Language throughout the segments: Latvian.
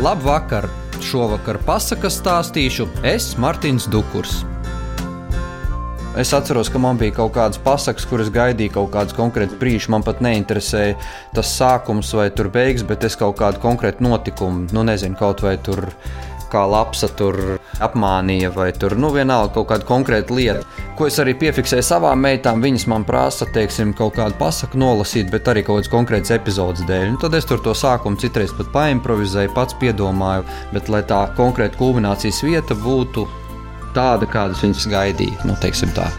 Labvakar! Šovakar pasakas stāstīšu es, Martins Dukurs. Es atceros, ka man bija kaut kādas pasakas, kuras gaidīju kaut kādu konkrētu brīdi. Man pat neinteresēja tas sākums vai beigas, bet es kaut kādu konkrētu notikumu, nu nezinu, kaut vai tur kā lapsa tur apmānīja, vai tur nu, vienalga kaut kāda konkrēta lieta. Ko es arī piefiksēju savām meitām, viņas man prasa, teiksim, kaut kādu pasaku nolasīt, bet arī kaut kādas konkrētas epizodes dēļ. Nu, tad es tur to sākumu citreiz pat paimprovizēju, pats piedomāju, bet lai tā konkrēta kulminācijas vieta būtu tāda, kādas viņas gaidīja, nu, teiksim tā.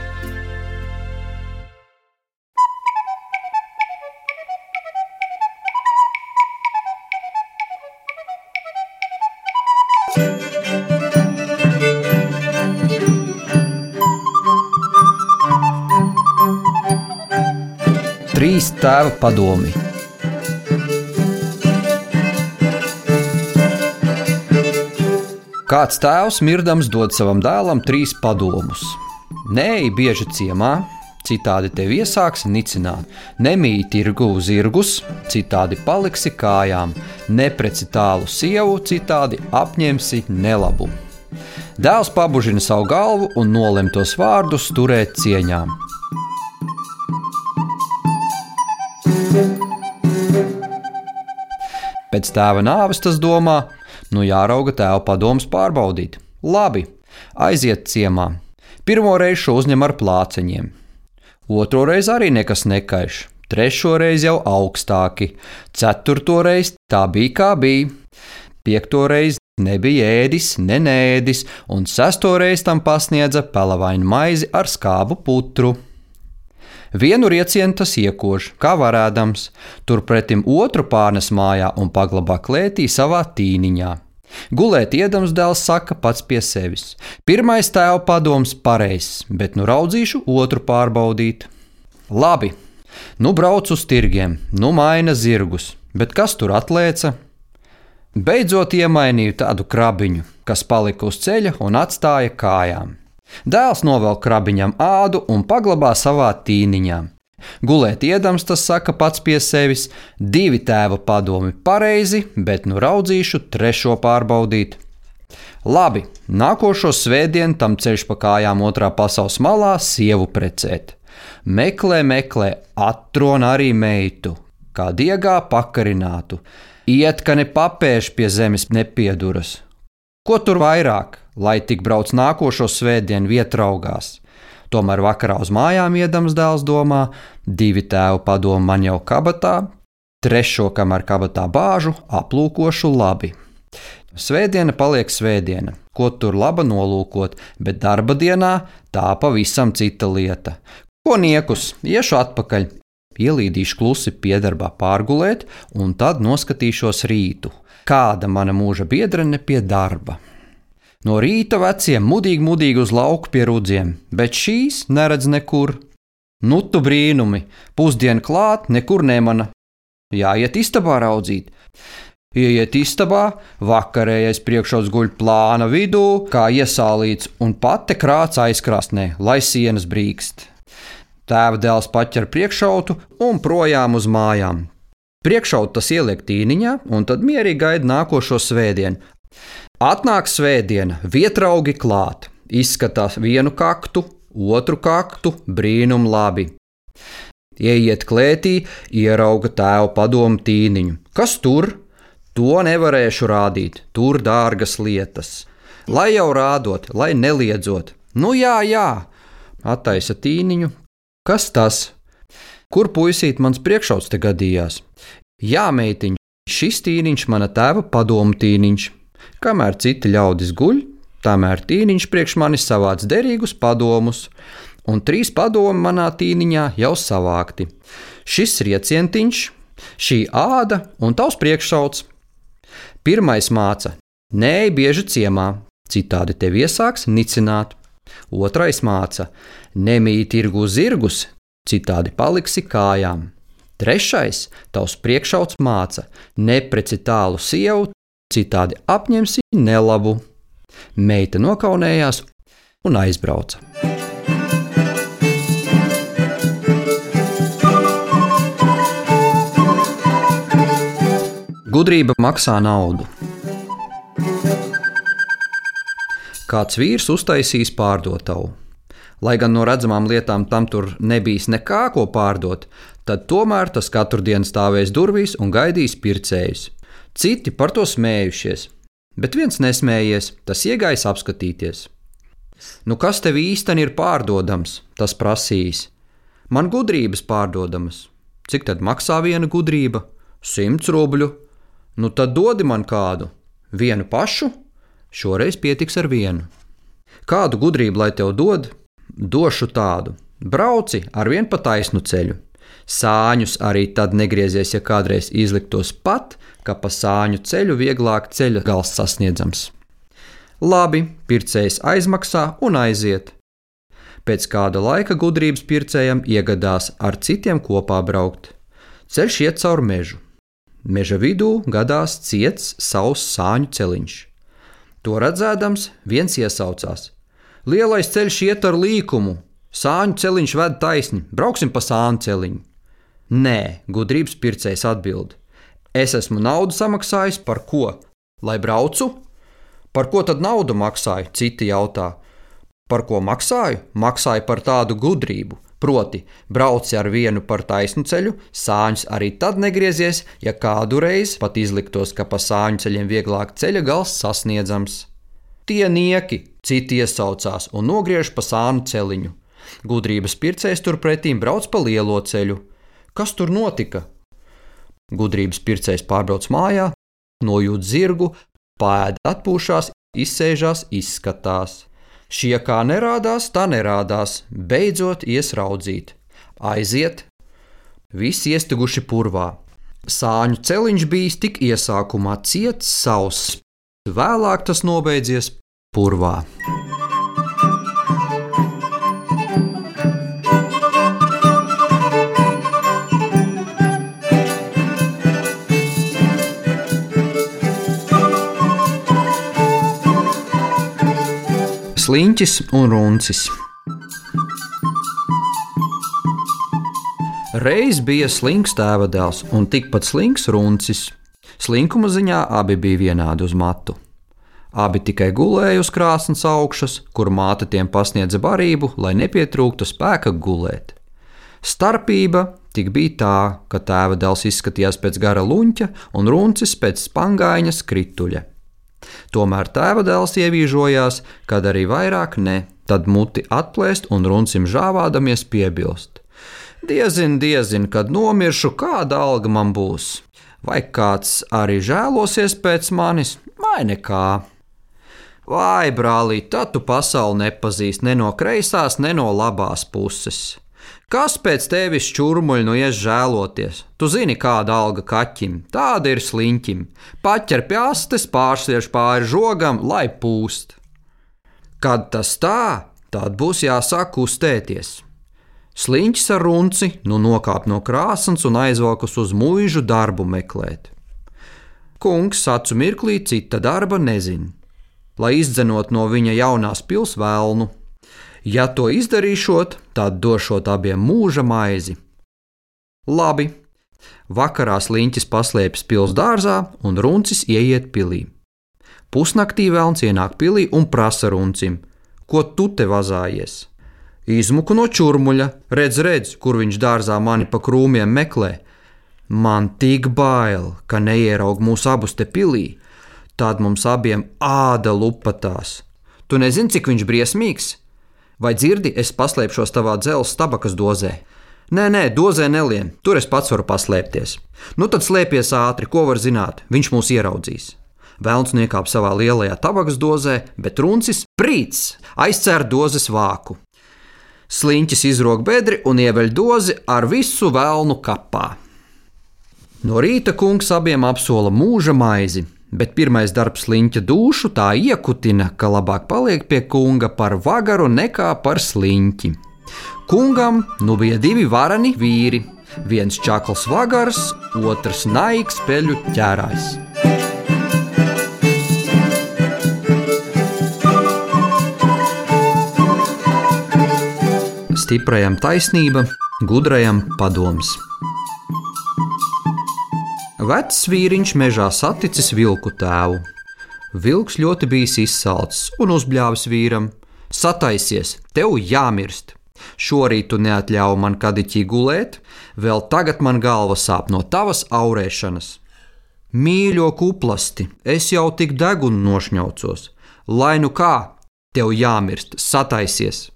Tēva padomi. Kāds tēvs mirdams dod savam dēlam trīs padomus. Nē, bieži ciemā, citādi tevi iesāks nicināt. Nemīt tirgu zirgus, citādi paliksi kājām, nepreci tālu sievu, citādi apņemsi nelabu. Dēls pabužina savu galvu un nolem tos vārdus turēt cieņām. Pēc tēva nāves tas domā, nu jārauga tēva padomus pārbaudīt. Labi, aiziet ciemā. Pirmo reizi šo uzņem ar plāceņiem, otro reizi arī nekas nekaiš, trešo reizi jau augstāki, ceturto reizi tā bija kā bija, piekto reizi nebija ēdis, nenēdis, un sesto reizi tam pasniedza pelavainu maizi ar skābu putru. Vienu riecienu tas iekož, kā varēdams, turpretim otru pārnes mājā un paglabā klētī savā tīniņā. Gulēt iedams dēls saka pats pie sevis. Pirmais tēva padoms pareizs, bet nu raudzīšu otru pārbaudīt. Labi, nu brauc uz tirgiem, nu maina zirgus, bet kas tur atlēca? Beidzot iemainīju tādu krabiņu, kas palika uz ceļa un atstāja kājām. Dēls novelk krabiņam ādu un paglabā savā tīniņā. Gulēt iedams, tas saka pats pie sevis, divi tēva padomi pareizi, bet nu raudzīšu trešo pārbaudīt. Labi, nākošo svētdienu tam ceļš pa kājām otrā pasaules malā sievu precēt. Meklē, meklē, atrona arī meitu, kā diegā pakarinātu. Iet, ka ne papēž pie zemes nepieduras. Ko tur vairāk? Lai tik brauc nākošo svētdienu vietraugās. Tomēr vakarā uz mājām iedams dēls domā, divi tēvu padomu man jau kabatā, trešo, kamēr kabatā bāžu, aplūkošu labi. Svētdiena paliek svētdiena, ko tur laba nolūkot, bet darba dienā tā pavisam cita lieta. Ko niekus, iešu atpakaļ, ielīdīšu klusi piedarbā pārgulēt, un tad noskatīšos rītu. Kāda mana mūža biedrene pie darba? No rīta veciem mudīgi, mudīgi uz lauku pie rudziem, bet šīs neredz nekur. Nu, tu brīnumi, pusdiena klāt, nekur nemana. Jāiet istabā raudzīt. Iet istabā, vakarējais priekšrots guļ plāna vidū, kā iesālīts, un pati krāts aizkrāsnē, lai sienas brīkst. Tēva dēls paķer priekšautu un projām uz mājām. Priekšautu tas ieliek tīniņā, un tad mierīgi gaida nākošo svētdienu. Atnāk svētdiena, vietraugi klāt, izskatās vienu kaktu, otru kaktu, brīnum labi. Ieiet klētī, ierauga tēva padomu tīniņu. Kas tur? To nevarēšu rādīt, tur dārgas lietas. Lai jau rādot, lai neliedzot. Nu jā, jā, attaisa tīniņu. Kas tas? Kur puisīt mans priekšauts te gadījās? Jā, meitiņ, šis tīniņš mana tēva padomu tīniņš. Kamēr citi ļaudis guļ, tamēr tīniņš priekš manis savāc derīgus padomus, un trīs padomi manā tīniņā jau savākti. Šis riecientiņš, šī āda un tavs priekšsauts. Pirmais māca: Nē, bieži ciemā, citādi tevi iesāks nicināt. Otrais māca: Nemīt tirgu zirgus, citādi paliksi kājām. Trešais, tavs priekšauts māca: Nepreci tālu sievu, citādi apņemsi nelabu. Meita nokaunējās un aizbrauca. Gudrība maksā naudu. Kāds vīrs uztaisīs pārdotavu. Lai gan no redzamām lietām tam tur nebijis nekā ko pārdot, tad tomēr tas katru dienu stāvēs durvīs un gaidīs pircējus. Citi par to smējušies, bet viens nesmējies, tas iegājis apskatīties. Nu, kas tev īstenībā ir pārdodams? Tas prasīs. Man gudrības pārdodamas. Cik tad maksā viena gudrība? Simts rubļu. Nu, tad dodi man kādu. Vienu pašu? Šoreiz pietiks ar vienu. Kādu gudrību lai tev dod? Došu tādu. Brauci ar vienu pa taisnu ceļu. Sāņus arī tad negriezies, ja kādreiz izliktos pat, ka pa sāņu ceļu vieglāk ceļa gals sasniedzams. Labi, pircējs aizmaksā un aiziet. Pēc kāda laika gudrības pircējam iegadās ar citiem kopā braukt. Ceļš iet cauri mežu. Meža vidū gadās ciets savs sāņu celiņš. To redzēdams, viens iesaucās: Lielais ceļš iet ar līkumu, sāņu celiņš ved taisni, brauksim pa sāņu celiņu. Nē, gudrības pircējs atbild: Es esmu naudu samaksājis par ko? Lai braucu? Par ko tad naudu maksāju? Citi jautā. Par ko maksāju? Maksāju par tādu gudrību. Proti, brauci ar vienu par taisnu ceļu, sāņus arī tad negriezies, ja kādu reizi pat izliktos, ka pa sāņu ceļiem vieglāk ceļa gals sasniedzams. Tie nieki, citi iesaucās un nogriež pa sānu celiņu. Gudrības pircējs turpretīm brauc pa lielo ceļu. Kas tur notika? Gudrības pircējs pārbrauc mājā, nojūt zirgu, pēda atpūšās, izsēžās, izskatās. Šie kā nerādās, tā nerādās, beidzot iesraudzīt. Aiziet, visi iestriguši purvā. Sāņu celiņš bijis tik iesākumā ciets, sauss, vēlāk tas nobeidzies purvā. Sliņķis un runcis. Reiz bija slinks tēva dēls un tikpat slinks runcis. Slinkuma ziņā abi bija vienādi uz matu. Abi tikai gulēja uz krāsnes augšas, kur māte tiem pasniedza barību, lai nepietrūktu spēka gulēt. Starpība tik bija tā, ka tēva dēls izskatījās pēc gara luņķa un runcis pēc spangāņa skrituļa. Tomēr tēva dēls ievīžojās, kad arī vairāk ne, tad muti atplēst un runcim žāvādamies piebilst. Diezin, diezin, kad nomiršu, kāda alga man būs. Vai kāds arī žēlosies pēc manis, vai nekā. Vai, brālī, tad tu pasauli nepazīsti ne no kreisās, ne no labās puses. Kas pēc tevis čurmuļ nu ies žēloties? Tu zini, kāda alga kaķim, tāda ir sliņķim. Paķer pie astes, pārsviež pāri žogam, lai pūst. Kad tas tā, tad būs jāsāk kustēties. Sliņķis ar runci nu nokāp no krāsnes un aizvalkas uz mūžu darbu meklēt. Kungs acu mirklī cita darba nezina, lai izdzenot no viņa jaunās pils vēlnu Ja to izdarīšot, tad došot abiem mūža maizi. Labi, vakarā sliņķis paslēpjas pils dārzā un runcis ieiet pilī. Pusnaktī vēlns ienāk pilī un prasa runcim, ko tu te vazājies. Izmuku no čurmuļa, redz, redz, kur viņš dārzā mani pa krūmiem meklē. Man tik bail, ka neieraug mūsu abus te pilī, tad mums abiem āda lupatās. Tu nezini, cik viņš briesmīgs? Vai dzirdi, es paslēpšos tavā dzelzceļa tabakas dozē? Nē, nē, dozē nelien, tur es pats varu paslēpties. Nu tad slēpies ātri, ko var zināt, viņš mūs ieraudzīs. Vēlns niekāp savā lielajā tabakas dozē, bet runcis prīts aizcēr dozes vāku. Sliņķis izrok bedri un ieveļ dozi ar visu vēlnu kapā. No rīta kungs abiem apsola mūža maizi, bet pirmais darbs sliņķa dušu tā iekutina, ka labāk paliek pie kunga par vagaru nekā par sliņķi. Kungam nu bija divi varani vīri, viens čakls vagars, otrs naiks peļu ķērājs. Stiprajam taisnība, gudrajam padoms. Vecs vīriņš mežā saticis vilku tēvu. Vilks ļoti bijis izsalcis un uzbļāvis vīram: Sataisies, tev jāmirst! Šorīt tu neatļāvi man kadiķī gulēt, vēl tagad man galva sāp no tavas aurēšanas. Mīļo kuplasti, es jau tik degunu nošņaucos, lai nu kā, tev jāmirst, sataisies!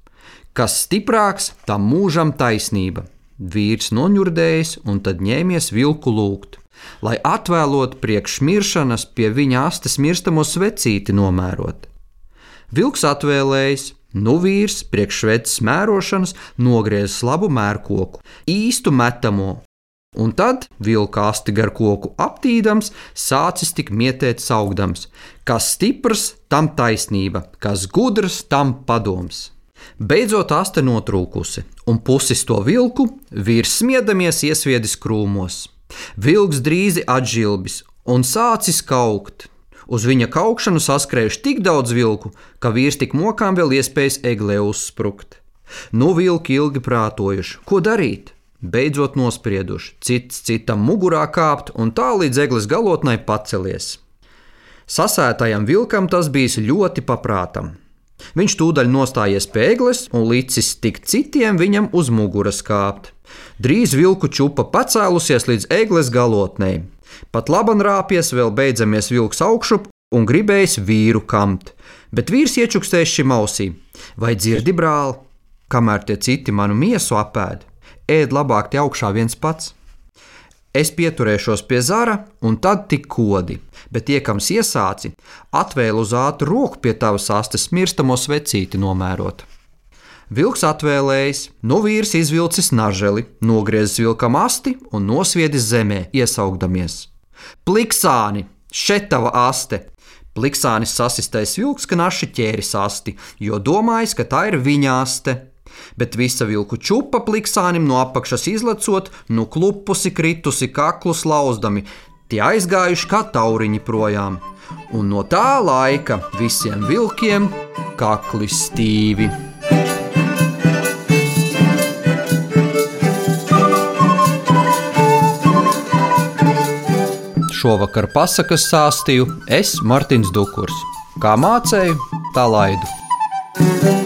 Kas stiprāks, tam mūžam taisnība. Vīrs noņurdējis un tad ņēmies vilku lūgt, lai atvēlot priekš miršanas pie viņa astes mirstamo svecīti nomērot. Vilks atvēlējis, nu vīrs priekš sveces mērošanas nogriezis labu mērkoku, īstu metamo, un tad vilka asti gar koku aptīdams, sācis tik mietēt saugdams, kas stiprs, tam taisnība, kas gudrs, tam padoms. Beidzot, aste notrūkusi, un pusis to vilku vīrs smiedamies iesviedis krūmos. Vilks drīzi atžilbis un sācis kaukt. Uz viņa kaukšanu saskrējuši tik daudz vilku, ka vīrs tik mokām vēl iespējas eglē uzsprukt. Nu, vilki ilgi prātojuši, ko darīt. Beidzot nosprieduši, cits citam mugurā kāpt un tā līdz eglis galotnai pacelies. Sasētajam vilkam tas bijis ļoti paprātam. Viņš tūdaļ nostājies pēglis un licis tik citiem viņam uz muguras kāpt. Drīz vilku čupa pacēlusies līdz egles galotnei. Pat laban rāpies, vēl beidzamies vilks augšup un gribējis vīru kamt, bet vīrs iečukstēs šim ausī. Vai dzirdi, brāl, kamēr tie citi manu miesu apēd, ēd labāk te augšā viens pats. Es pieturēšos pie zara, un tad tik kodi, bet iekams iesāci, atvēlu uz ātru roku pie tavas astes mirstamo svecīti nomērot. Vilks atvēlējis, no vīrs izvilcis naželi, nogriezis vilkam asti un nosviedis zemē, iesaugdamies. Pliksāni, šeit tava aste! Pliksānis sasistais vilks, ka naši ķēris asti, jo domājis, ka tā ir viņa aste bet visa vilku čupa pliksānim no apakšas izlecot, nu klupusi, kritusi kaklus lauzdami, tie aizgājuši kā tauriņi projām. Un no tā laika visiem vilkiem kakli stīvi. Šovakar pasakas sāstīju es, Martins Dukurs. Kā mācēju, tā laidu.